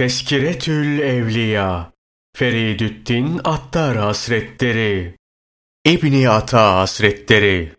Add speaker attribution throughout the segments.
Speaker 1: Teskiretül Evliya Feridüddin Attar Hasretleri İbni Ata Hasretleri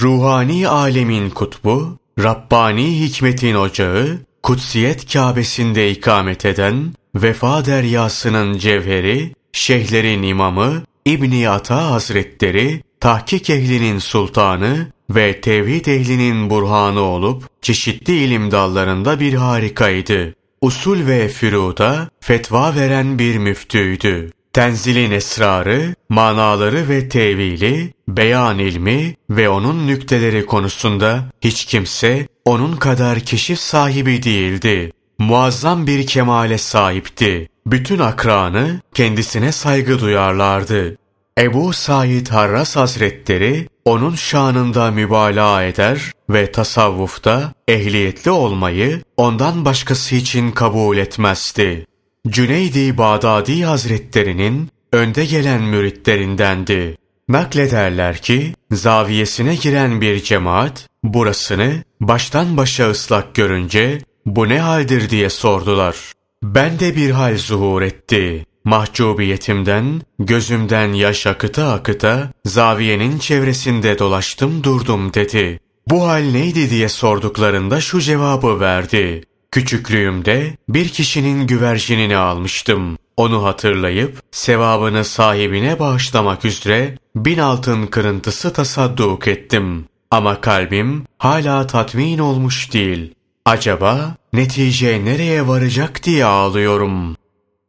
Speaker 1: Ruhani alemin kutbu, Rabbani hikmetin ocağı, Kutsiyet Kâbesinde ikamet eden, Vefa deryasının cevheri, şeyhlerin imamı, İbni Ata Hazretleri, tahkik ehlinin sultanı ve tevhid ehlinin burhanı olup, çeşitli ilim dallarında bir harikaydı usul ve füruda fetva veren bir müftüydü. Tenzilin esrarı, manaları ve tevili, beyan ilmi ve onun nükteleri konusunda hiç kimse onun kadar keşif sahibi değildi. Muazzam bir kemale sahipti. Bütün akranı kendisine saygı duyarlardı. Ebu Said Harras Hazretleri onun şanında mübalağa eder ve tasavvufta ehliyetli olmayı ondan başkası için kabul etmezdi. Cüneydi Bağdadi Hazretlerinin önde gelen müritlerindendi. Naklederler ki zaviyesine giren bir cemaat burasını baştan başa ıslak görünce bu ne haldir diye sordular. Ben de bir hal zuhur etti. Mahcubiyetimden, gözümden yaş akıta akıta, zaviyenin çevresinde dolaştım durdum dedi. Bu hal neydi diye sorduklarında şu cevabı verdi. Küçüklüğümde bir kişinin güvercinini almıştım. Onu hatırlayıp sevabını sahibine bağışlamak üzere bin altın kırıntısı tasadduk ettim. Ama kalbim hala tatmin olmuş değil. Acaba netice nereye varacak diye ağlıyorum.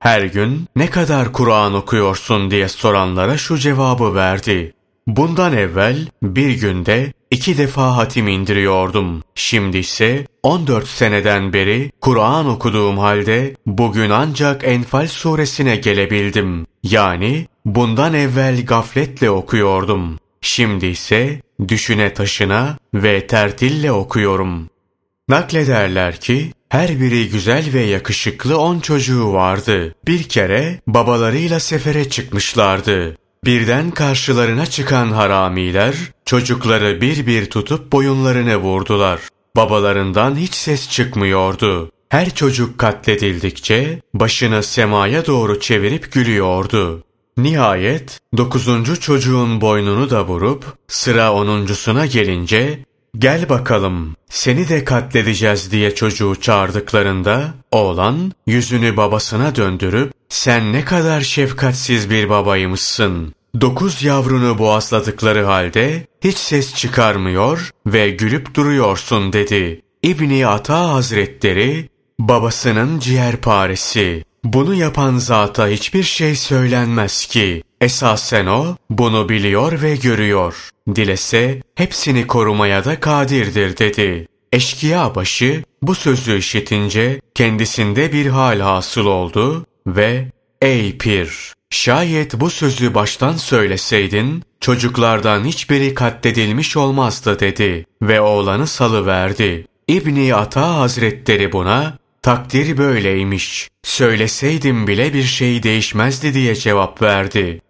Speaker 1: Her gün ne kadar Kur'an okuyorsun diye soranlara şu cevabı verdi. Bundan evvel bir günde iki defa hatim indiriyordum. Şimdi ise 14 seneden beri Kur'an okuduğum halde bugün ancak Enfal suresine gelebildim. Yani bundan evvel gafletle okuyordum. Şimdi ise düşüne taşına ve tertille okuyorum. Naklederler ki her biri güzel ve yakışıklı on çocuğu vardı. Bir kere babalarıyla sefere çıkmışlardı. Birden karşılarına çıkan haramiler çocukları bir bir tutup boyunlarını vurdular. Babalarından hiç ses çıkmıyordu. Her çocuk katledildikçe başını semaya doğru çevirip gülüyordu. Nihayet dokuzuncu çocuğun boynunu da vurup sıra onuncusuna gelince gel bakalım seni de katledeceğiz diye çocuğu çağırdıklarında oğlan yüzünü babasına döndürüp sen ne kadar şefkatsiz bir babaymışsın. Dokuz yavrunu boğazladıkları halde hiç ses çıkarmıyor ve gülüp duruyorsun dedi. İbni Ata Hazretleri babasının ciğerparesi. Bunu yapan zata hiçbir şey söylenmez ki. Esasen o bunu biliyor ve görüyor. Dilese hepsini korumaya da kadirdir dedi. Eşkıya başı bu sözü işitince kendisinde bir hal hasıl oldu ve ''Ey pir, şayet bu sözü baştan söyleseydin çocuklardan hiçbiri katledilmiş olmazdı.'' dedi ve oğlanı salıverdi. İbni Ata Hazretleri buna takdir böyleymiş. Söyleseydim bile bir şey değişmezdi diye cevap verdi.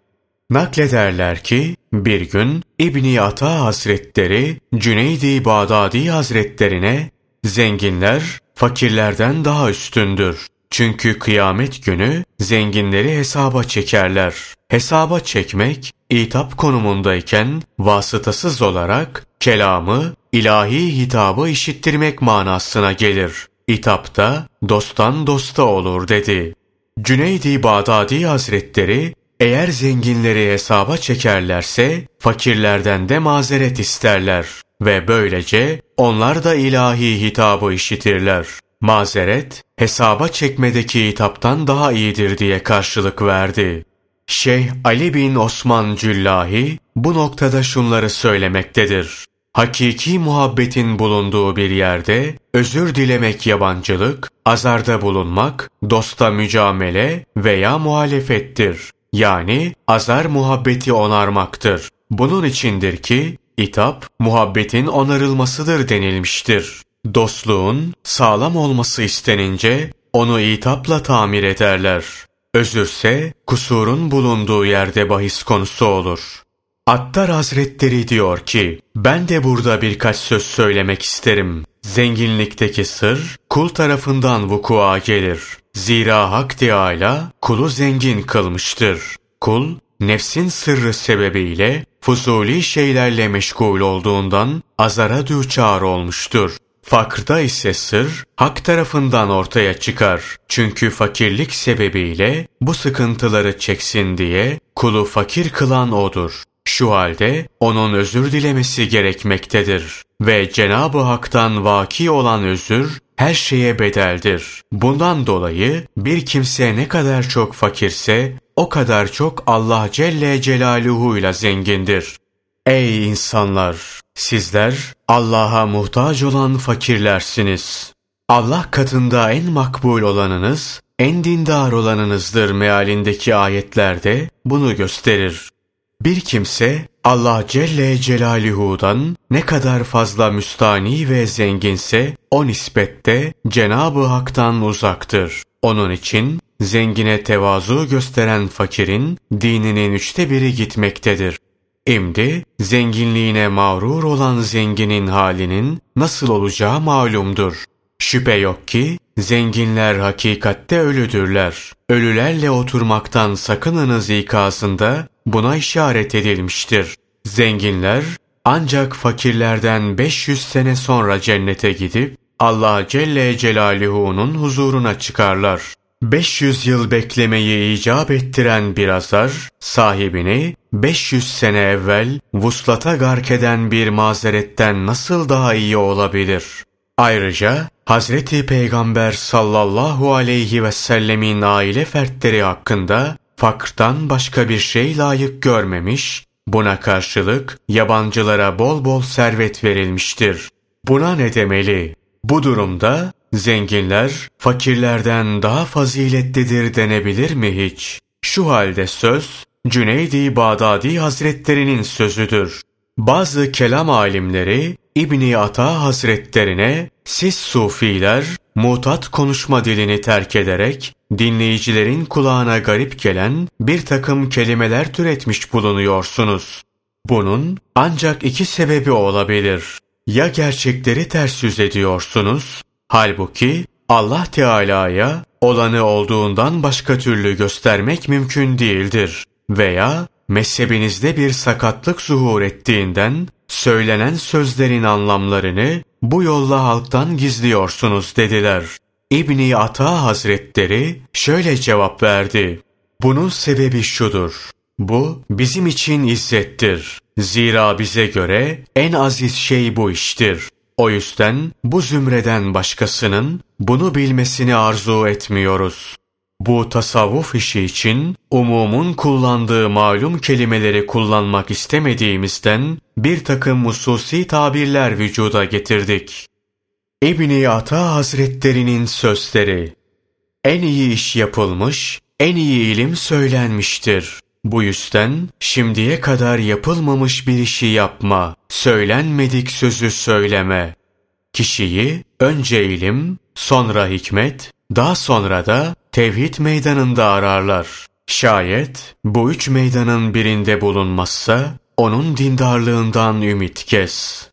Speaker 1: Naklederler ki bir gün İbni Ata Hazretleri Cüneydi Bağdadi Hazretlerine zenginler fakirlerden daha üstündür. Çünkü kıyamet günü zenginleri hesaba çekerler. Hesaba çekmek itap konumundayken vasıtasız olarak kelamı, ilahi hitabı işittirmek manasına gelir. İtapta dosttan dosta olur dedi. Cüneydi Bağdadi Hazretleri eğer zenginleri hesaba çekerlerse fakirlerden de mazeret isterler ve böylece onlar da ilahi hitabı işitirler. Mazeret hesaba çekmedeki hitaptan daha iyidir diye karşılık verdi. Şeyh Ali bin Osman Cüllahi bu noktada şunları söylemektedir. Hakiki muhabbetin bulunduğu bir yerde özür dilemek yabancılık, azarda bulunmak, dosta mücamele veya muhalefettir. Yani azar muhabbeti onarmaktır. Bunun içindir ki itap muhabbetin onarılmasıdır denilmiştir. Dostluğun sağlam olması istenince onu itapla tamir ederler. Özürse kusurun bulunduğu yerde bahis konusu olur. Attar Hazretleri diyor ki, ben de burada birkaç söz söylemek isterim. Zenginlikteki sır kul tarafından vukua gelir. Zira Hak Teâlâ kulu zengin kılmıştır. Kul nefsin sırrı sebebiyle fuzuli şeylerle meşgul olduğundan azara düçar olmuştur. Fakrda ise sır hak tarafından ortaya çıkar. Çünkü fakirlik sebebiyle bu sıkıntıları çeksin diye kulu fakir kılan odur. Şu halde onun özür dilemesi gerekmektedir. Ve Cenab-ı Hak'tan vaki olan özür her şeye bedeldir. Bundan dolayı bir kimse ne kadar çok fakirse o kadar çok Allah Celle Celaluhu ile zengindir. Ey insanlar! Sizler Allah'a muhtaç olan fakirlersiniz. Allah katında en makbul olanınız, en dindar olanınızdır mealindeki ayetlerde bunu gösterir. Bir kimse Allah Celle Celaluhu'dan ne kadar fazla müstani ve zenginse o nispette Cenab-ı Hak'tan uzaktır. Onun için zengine tevazu gösteren fakirin dininin üçte biri gitmektedir. Şimdi zenginliğine mağrur olan zenginin halinin nasıl olacağı malumdur. Şüphe yok ki zenginler hakikatte ölüdürler. Ölülerle oturmaktan sakınınız ikazında buna işaret edilmiştir. Zenginler ancak fakirlerden 500 sene sonra cennete gidip Allah Celle Celaluhu'nun huzuruna çıkarlar. 500 yıl beklemeyi icap ettiren bir azar, sahibini 500 sene evvel vuslata gark eden bir mazeretten nasıl daha iyi olabilir? Ayrıca Hazreti Peygamber sallallahu aleyhi ve sellemin aile fertleri hakkında fakrtan başka bir şey layık görmemiş, buna karşılık yabancılara bol bol servet verilmiştir. Buna ne demeli? Bu durumda zenginler fakirlerden daha faziletlidir denebilir mi hiç? Şu halde söz Cüneydi Bağdadi Hazretlerinin sözüdür. Bazı kelam alimleri İbni Ata Hazretlerine siz sufiler mutat konuşma dilini terk ederek dinleyicilerin kulağına garip gelen bir takım kelimeler türetmiş bulunuyorsunuz. Bunun ancak iki sebebi olabilir. Ya gerçekleri ters yüz ediyorsunuz, halbuki Allah Teala'ya olanı olduğundan başka türlü göstermek mümkün değildir. Veya mezhebinizde bir sakatlık zuhur ettiğinden söylenen sözlerin anlamlarını bu yolla halktan gizliyorsunuz dediler. İbni Ata Hazretleri şöyle cevap verdi. Bunun sebebi şudur. Bu bizim için izzettir. Zira bize göre en aziz şey bu iştir. O yüzden bu zümreden başkasının bunu bilmesini arzu etmiyoruz. Bu tasavvuf işi için umumun kullandığı malum kelimeleri kullanmak istemediğimizden bir takım hususi tabirler vücuda getirdik. İbni Ata Hazretlerinin sözleri En iyi iş yapılmış, en iyi ilim söylenmiştir. Bu yüzden şimdiye kadar yapılmamış bir işi yapma, söylenmedik sözü söyleme. Kişiyi önce ilim, sonra hikmet, daha sonra da tevhid meydanında ararlar. Şayet bu üç meydanın birinde bulunmazsa onun dindarlığından ümit kes.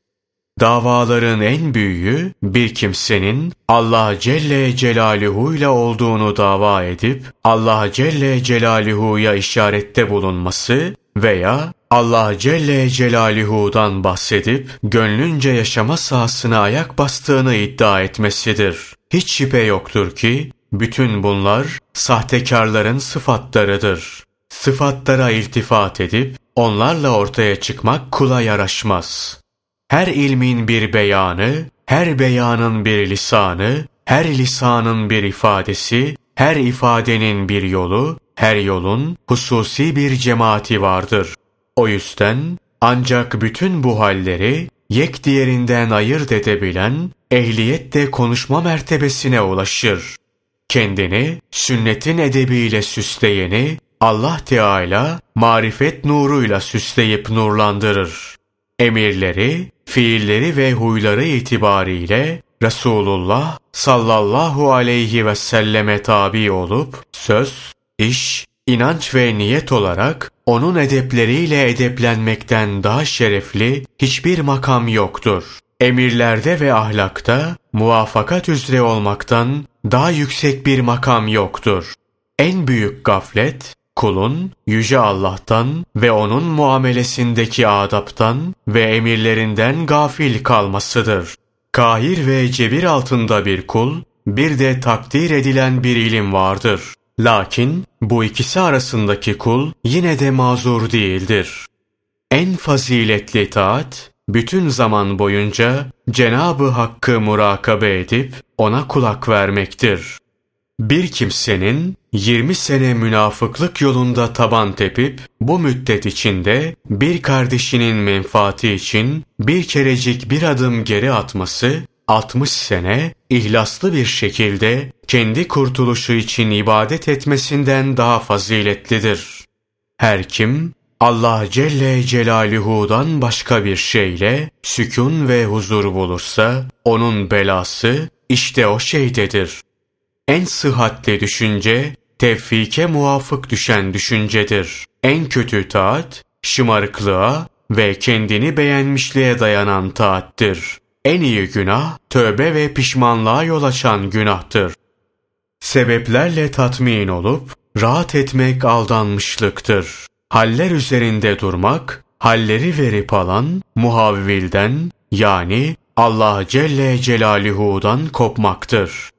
Speaker 1: Davaların en büyüğü bir kimsenin Allah Celle Celaluhu ile olduğunu dava edip Allah Celle Celaluhu'ya işarette bulunması veya Allah Celle Celaluhu'dan bahsedip gönlünce yaşama sahasına ayak bastığını iddia etmesidir. Hiç şüphe yoktur ki bütün bunlar sahtekarların sıfatlarıdır. Sıfatlara iltifat edip onlarla ortaya çıkmak kula yaraşmaz. Her ilmin bir beyanı, her beyanın bir lisanı, her lisanın bir ifadesi, her ifadenin bir yolu, her yolun hususi bir cemaati vardır. O yüzden ancak bütün bu halleri yek diğerinden ayırt edebilen ehliyette konuşma mertebesine ulaşır. Kendini sünnetin edebiyle süsleyeni Allah Teala marifet nuruyla süsleyip nurlandırır. Emirleri, fiilleri ve huyları itibariyle Resulullah sallallahu aleyhi ve selleme tabi olup söz, iş, inanç ve niyet olarak onun edepleriyle edeplenmekten daha şerefli hiçbir makam yoktur. emirlerde ve ahlakta muvafakat üzere olmaktan daha yüksek bir makam yoktur. En büyük gaflet, kulun yüce Allah'tan ve onun muamelesindeki adaptan ve emirlerinden gafil kalmasıdır. Kahir ve cebir altında bir kul, bir de takdir edilen bir ilim vardır. Lakin bu ikisi arasındaki kul yine de mazur değildir. En faziletli taat, bütün zaman boyunca Cenabı Hakk'ı murakabe edip ona kulak vermektir. Bir kimsenin 20 sene münafıklık yolunda taban tepip bu müddet içinde bir kardeşinin menfaati için bir kerecik bir adım geri atması 60 sene ihlaslı bir şekilde kendi kurtuluşu için ibadet etmesinden daha faziletlidir. Her kim Allah Celle Celaluhu'dan başka bir şeyle sükun ve huzur bulursa onun belası işte o şeydedir. En sıhhatli düşünce tevfike muvafık düşen düşüncedir. En kötü taat şımarıklığa ve kendini beğenmişliğe dayanan taattir. En iyi günah tövbe ve pişmanlığa yol açan günahtır. Sebeplerle tatmin olup rahat etmek aldanmışlıktır. Haller üzerinde durmak, halleri verip alan muhavvilden yani Allah Celle Celaluhu'dan kopmaktır.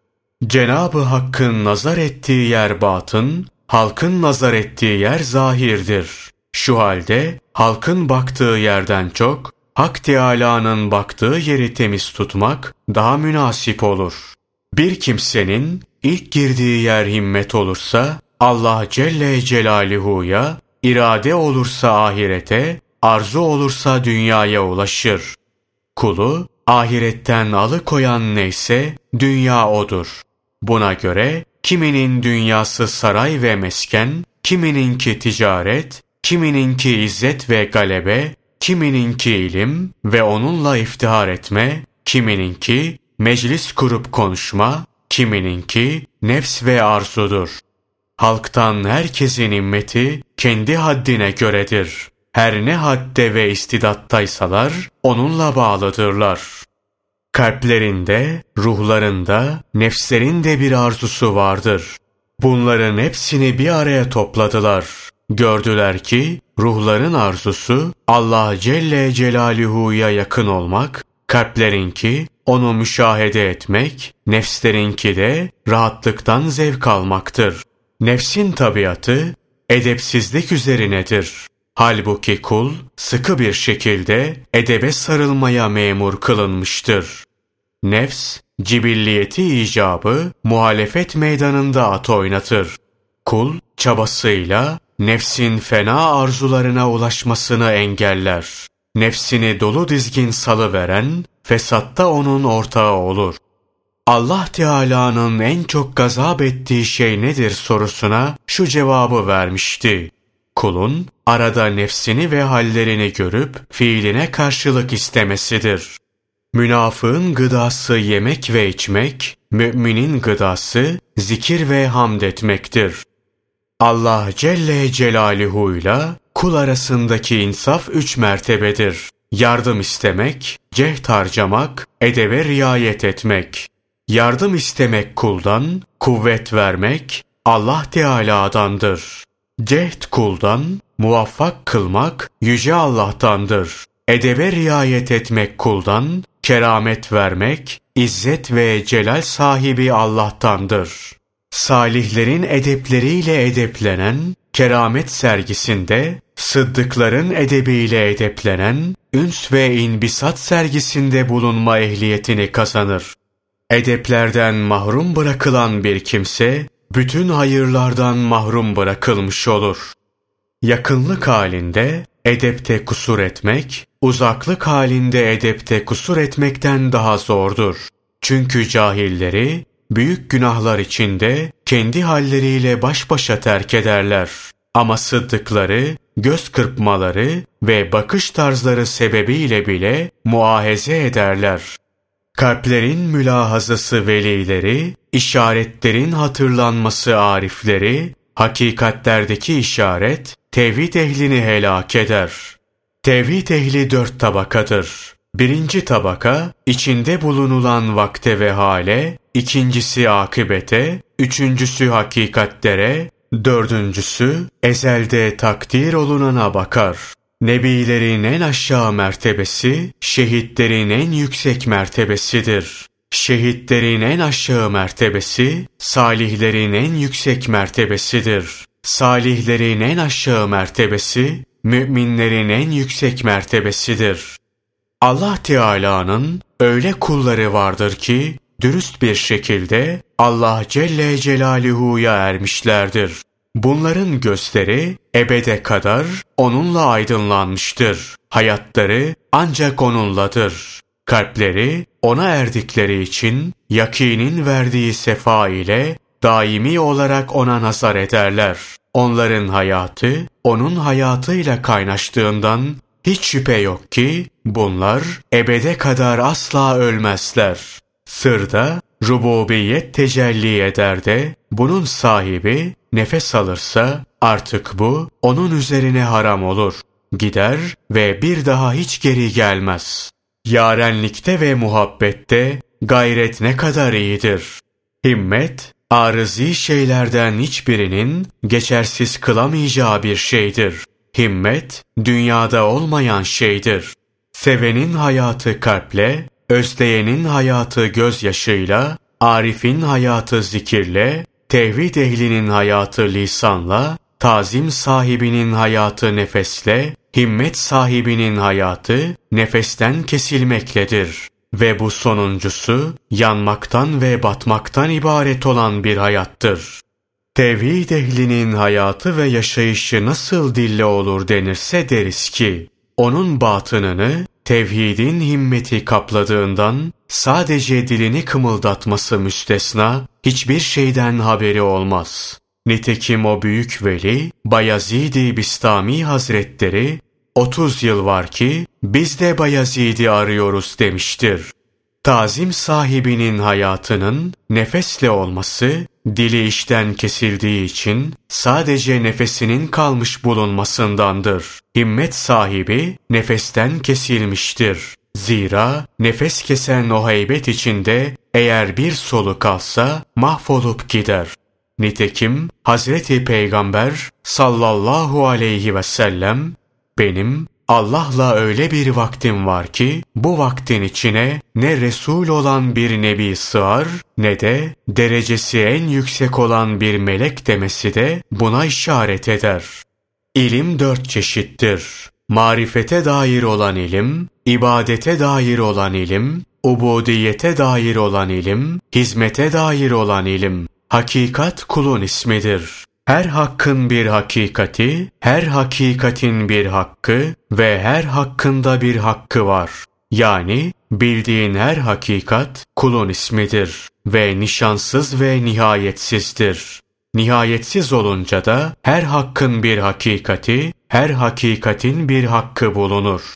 Speaker 1: Cenabı Hakk'ın nazar ettiği yer batın, halkın nazar ettiği yer zahirdir. Şu halde halkın baktığı yerden çok Hak Teâlâ'nın baktığı yeri temiz tutmak daha münasip olur. Bir kimsenin ilk girdiği yer himmet olursa Allah Celle Celaluhu'ya, irade olursa ahirete, arzu olursa dünyaya ulaşır. Kulu ahiretten alıkoyan neyse dünya odur. Buna göre kiminin dünyası saray ve mesken, kimininki ticaret, kimininki izzet ve galebe, kimininki ilim ve onunla iftihar etme, kimininki meclis kurup konuşma, kimininki nefs ve arzudur. Halktan herkesin immeti kendi haddine göredir. Her ne hadde ve istidattaysalar onunla bağlıdırlar. Kalplerinde, ruhlarında, nefslerinde bir arzusu vardır. Bunların hepsini bir araya topladılar. Gördüler ki ruhların arzusu Allah Celle Celaluhu'ya yakın olmak, kalplerinki onu müşahede etmek, nefslerinki de rahatlıktan zevk almaktır. Nefsin tabiatı edepsizlik üzerinedir. Halbuki kul sıkı bir şekilde edebe sarılmaya memur kılınmıştır. Nefs, cibilliyeti icabı muhalefet meydanında at oynatır. Kul çabasıyla nefsin fena arzularına ulaşmasını engeller. Nefsini dolu dizgin salıveren, fesatta onun ortağı olur. Allah Teala'nın en çok gazap ettiği şey nedir sorusuna şu cevabı vermişti. Kulun arada nefsini ve hallerini görüp fiiline karşılık istemesidir. Münafığın gıdası yemek ve içmek, müminin gıdası zikir ve hamd etmektir. Allah Celle Celaluhu ile kul arasındaki insaf üç mertebedir. Yardım istemek, cehd harcamak, edebe riayet etmek. Yardım istemek kuldan, kuvvet vermek Allah Teala'dandır. Cehd kuldan, muvaffak kılmak Yüce Allah'tandır. Edebe riayet etmek kuldan, keramet vermek, izzet ve celal sahibi Allah'tandır. Salihlerin edepleriyle edeplenen, keramet sergisinde, sıddıkların edebiyle edeplenen, üns ve inbisat sergisinde bulunma ehliyetini kazanır. Edeplerden mahrum bırakılan bir kimse, bütün hayırlardan mahrum bırakılmış olur. Yakınlık halinde edepte kusur etmek, uzaklık halinde edepte kusur etmekten daha zordur. Çünkü cahilleri büyük günahlar içinde kendi halleriyle baş başa terk ederler. Ama sıddıkları, göz kırpmaları ve bakış tarzları sebebiyle bile muahize ederler. Kalplerin mülahazası velileri, işaretlerin hatırlanması arifleri, hakikatlerdeki işaret, tevhid ehlini helak eder. Tevhid ehli dört tabakadır. Birinci tabaka, içinde bulunulan vakte ve hale, ikincisi akibete, üçüncüsü hakikatlere, dördüncüsü ezelde takdir olunana bakar. Nebilerin en aşağı mertebesi, şehitlerin en yüksek mertebesidir. Şehitlerin en aşağı mertebesi, salihlerin en yüksek mertebesidir. Salihlerin en aşağı mertebesi, müminlerin en yüksek mertebesidir. Allah Teala'nın öyle kulları vardır ki, dürüst bir şekilde Allah Celle Celaluhu'ya ermişlerdir. Bunların gözleri ebede kadar onunla aydınlanmıştır. Hayatları ancak onunladır. Kalpleri ona erdikleri için yakinin verdiği sefa ile daimi olarak ona nazar ederler. Onların hayatı onun hayatıyla kaynaştığından hiç şüphe yok ki bunlar ebede kadar asla ölmezler. Sırda rububiyet tecelli eder de bunun sahibi nefes alırsa artık bu onun üzerine haram olur. Gider ve bir daha hiç geri gelmez. Yarenlikte ve muhabbette gayret ne kadar iyidir. Himmet, arızi şeylerden hiçbirinin geçersiz kılamayacağı bir şeydir. Himmet, dünyada olmayan şeydir. Sevenin hayatı kalple, özleyenin hayatı gözyaşıyla, arifin hayatı zikirle, tevhid ehlinin hayatı lisanla, tazim sahibinin hayatı nefesle, himmet sahibinin hayatı nefesten kesilmekledir. Ve bu sonuncusu yanmaktan ve batmaktan ibaret olan bir hayattır. Tevhid ehlinin hayatı ve yaşayışı nasıl dille olur denirse deriz ki, onun batınını tevhidin himmeti kapladığından sadece dilini kımıldatması müstesna hiçbir şeyden haberi olmaz. Nitekim o büyük veli Bayezid-i Bistami Hazretleri 30 yıl var ki biz de Bayezid'i arıyoruz demiştir. Tazim sahibinin hayatının nefesle olması, dili işten kesildiği için sadece nefesinin kalmış bulunmasındandır. Himmet sahibi nefesten kesilmiştir. Zira nefes kesen o heybet içinde eğer bir solu kalsa mahvolup gider. Nitekim Hazreti Peygamber sallallahu aleyhi ve sellem benim Allah'la öyle bir vaktim var ki bu vaktin içine ne Resul olan bir nebi sığar ne de derecesi en yüksek olan bir melek demesi de buna işaret eder. İlim dört çeşittir. Marifete dair olan ilim, ibadete dair olan ilim, ubudiyete dair olan ilim, hizmete dair olan ilim. Hakikat kulun ismidir. Her hakkın bir hakikati, her hakikatin bir hakkı ve her hakkında bir hakkı var. Yani bildiğin her hakikat kulun ismidir ve nişansız ve nihayetsizdir. Nihayetsiz olunca da her hakkın bir hakikati, her hakikatin bir hakkı bulunur.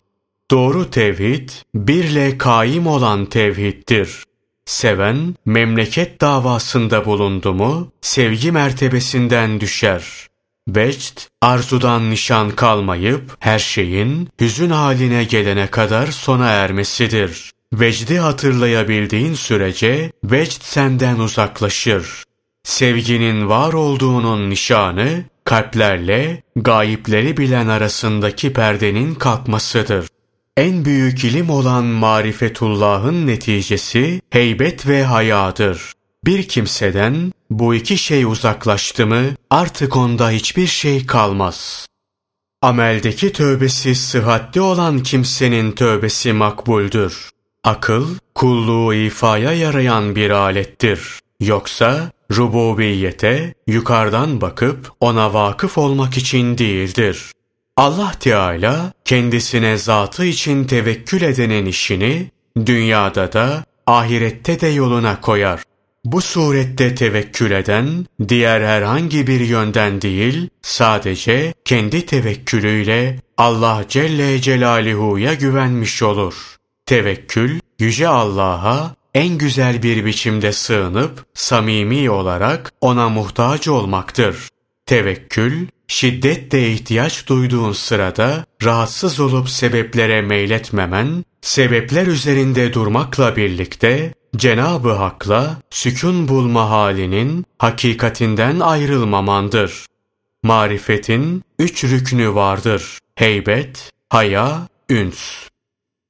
Speaker 1: Doğru tevhid, birle kaim olan tevhiddir. Seven, memleket davasında bulundu mu, sevgi mertebesinden düşer. Vecd, arzudan nişan kalmayıp, her şeyin hüzün haline gelene kadar sona ermesidir. Vecdi hatırlayabildiğin sürece, vecd senden uzaklaşır. Sevginin var olduğunun nişanı, kalplerle gayipleri bilen arasındaki perdenin kalkmasıdır. En büyük ilim olan marifetullah'ın neticesi heybet ve hayadır. Bir kimseden bu iki şey uzaklaştı mı artık onda hiçbir şey kalmaz. Ameldeki tövbesi sıhhatli olan kimsenin tövbesi makbuldür. Akıl, kulluğu ifaya yarayan bir alettir. Yoksa rububiyete yukarıdan bakıp ona vakıf olmak için değildir. Allah Teala kendisine zatı için tevekkül edenin işini dünyada da ahirette de yoluna koyar. Bu surette tevekkül eden diğer herhangi bir yönden değil sadece kendi tevekkülüyle Allah Celle Celaluhu'ya güvenmiş olur. Tevekkül yüce Allah'a en güzel bir biçimde sığınıp samimi olarak ona muhtaç olmaktır. Tevekkül, şiddetle ihtiyaç duyduğun sırada rahatsız olup sebeplere meyletmemen, sebepler üzerinde durmakla birlikte Cenabı Hak'la sükun bulma halinin hakikatinden ayrılmamandır. Marifetin üç rüknü vardır. Heybet, haya, üns.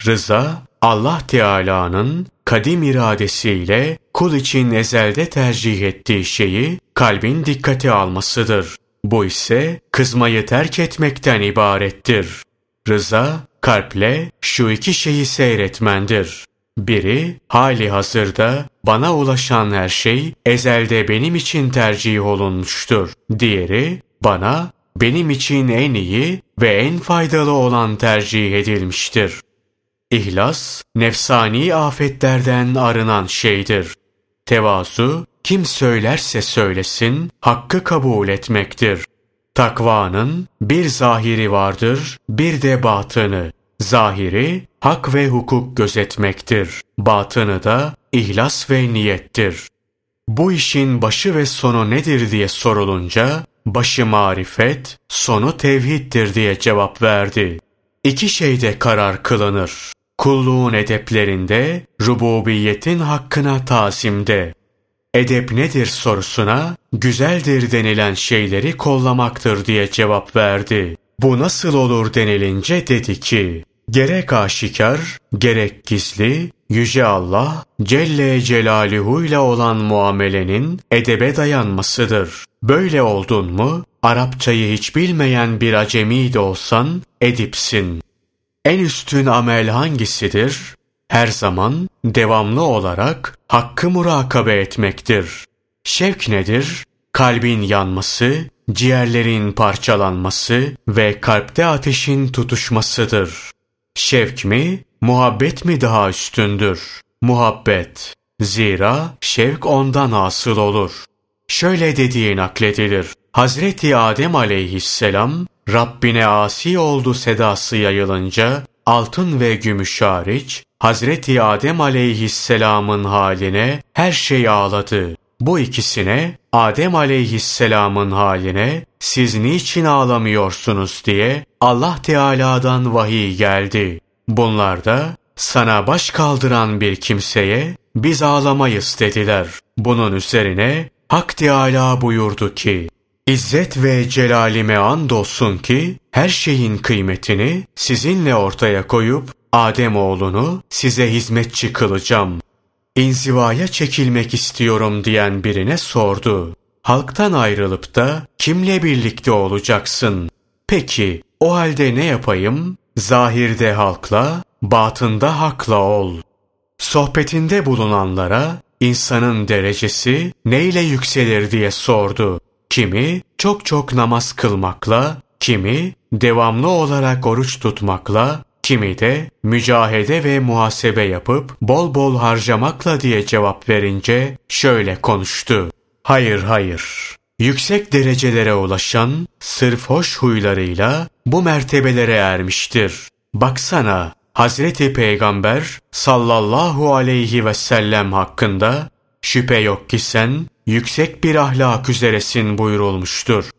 Speaker 1: Rıza, Allah Teala'nın kadim iradesiyle kul için ezelde tercih ettiği şeyi kalbin dikkate almasıdır. Bu ise kızmayı terk etmekten ibarettir. Rıza, kalple şu iki şeyi seyretmendir. Biri, hali hazırda bana ulaşan her şey ezelde benim için tercih olunmuştur. Diğeri, bana benim için en iyi ve en faydalı olan tercih edilmiştir. İhlas, nefsani afetlerden arınan şeydir. Tevazu, kim söylerse söylesin, hakkı kabul etmektir. Takvanın bir zahiri vardır, bir de batını. Zahiri, hak ve hukuk gözetmektir. Batını da ihlas ve niyettir. Bu işin başı ve sonu nedir diye sorulunca, başı marifet, sonu tevhiddir diye cevap verdi. İki şeyde karar kılınır. Kulluğun edeplerinde, rububiyetin hakkına tazimde. Edep nedir sorusuna, güzeldir denilen şeyleri kollamaktır diye cevap verdi. Bu nasıl olur denilince dedi ki, gerek aşikar, gerek gizli, Yüce Allah, Celle Celaluhu ile olan muamelenin edebe dayanmasıdır. Böyle oldun mu, Arapçayı hiç bilmeyen bir acemi de olsan, edipsin. En üstün amel hangisidir? Her zaman devamlı olarak hakkı murakabe etmektir. Şevk nedir? Kalbin yanması, ciğerlerin parçalanması ve kalpte ateşin tutuşmasıdır. Şevk mi, muhabbet mi daha üstündür? Muhabbet. Zira şevk ondan hasıl olur. Şöyle dediği nakledilir. Hazreti Adem aleyhisselam Rabbine asi oldu sedası yayılınca altın ve gümüş hariç Hazreti Adem aleyhisselamın haline her şey ağladı. Bu ikisine Adem aleyhisselamın haline siz niçin ağlamıyorsunuz diye Allah Teala'dan vahiy geldi. Bunlar da sana baş kaldıran bir kimseye biz ağlamayız dediler. Bunun üzerine Hak Teala buyurdu ki İzzet ve celalime andolsun ki her şeyin kıymetini sizinle ortaya koyup Adem oğlunu size hizmetçi kılacağım. İnzivaya çekilmek istiyorum diyen birine sordu. Halktan ayrılıp da kimle birlikte olacaksın? Peki o halde ne yapayım? Zahirde halkla, batında hakla ol. Sohbetinde bulunanlara insanın derecesi neyle yükselir diye sordu. Kimi çok çok namaz kılmakla, kimi devamlı olarak oruç tutmakla, kimi de mücahede ve muhasebe yapıp bol bol harcamakla diye cevap verince şöyle konuştu. Hayır hayır. Yüksek derecelere ulaşan sırf hoş huylarıyla bu mertebelere ermiştir. Baksana Hazreti Peygamber sallallahu aleyhi ve sellem hakkında şüphe yok ki sen yüksek bir ahlak üzeresin buyurulmuştur.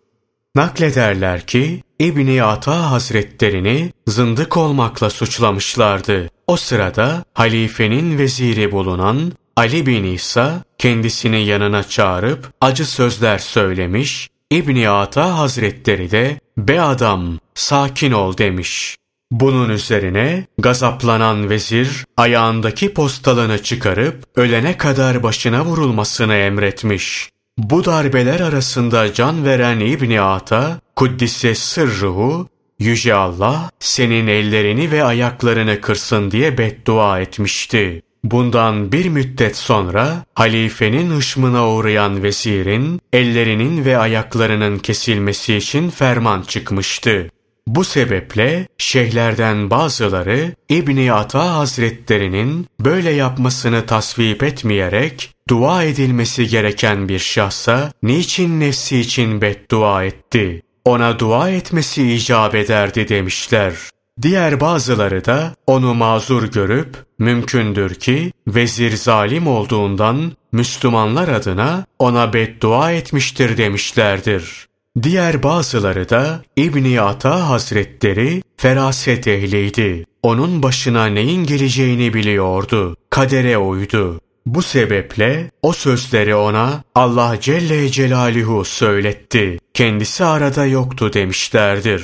Speaker 1: Naklederler ki İbni Ata Hazretlerini zındık olmakla suçlamışlardı. O sırada halifenin veziri bulunan Ali bin İsa kendisini yanına çağırıp acı sözler söylemiş, İbni Ata Hazretleri de be adam sakin ol demiş. Bunun üzerine gazaplanan vezir ayağındaki postalını çıkarıp ölene kadar başına vurulmasını emretmiş. Bu darbeler arasında can veren İbni Ata, Kuddise sırruhu, Yüce Allah senin ellerini ve ayaklarını kırsın diye beddua etmişti. Bundan bir müddet sonra halifenin hışmına uğrayan vezirin ellerinin ve ayaklarının kesilmesi için ferman çıkmıştı. Bu sebeple şeyhlerden bazıları İbni Ata Hazretlerinin böyle yapmasını tasvip etmeyerek dua edilmesi gereken bir şahsa niçin nefsi için beddua etti? Ona dua etmesi icap ederdi demişler. Diğer bazıları da onu mazur görüp mümkündür ki vezir zalim olduğundan Müslümanlar adına ona beddua etmiştir demişlerdir. Diğer bazıları da İbni Ata Hazretleri feraset ehliydi. onun başına neyin geleceğini biliyordu. Kadere uydu. Bu sebeple o sözleri ona Allah Celle Celaluhu söyletti. Kendisi arada yoktu demişlerdir.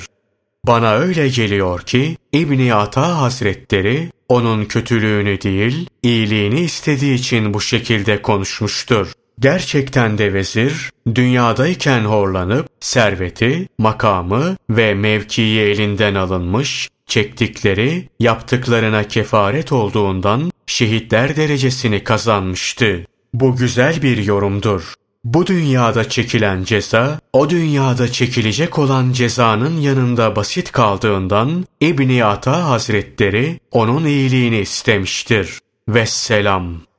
Speaker 1: Bana öyle geliyor ki İbni Ata Hazretleri onun kötülüğünü değil, iyiliğini istediği için bu şekilde konuşmuştur. Gerçekten de vezir, dünyadayken horlanıp, serveti, makamı ve mevkii elinden alınmış, çektikleri, yaptıklarına kefaret olduğundan şehitler derecesini kazanmıştı. Bu güzel bir yorumdur. Bu dünyada çekilen ceza, o dünyada çekilecek olan cezanın yanında basit kaldığından İbni Ata Hazretleri onun iyiliğini istemiştir. Vesselam.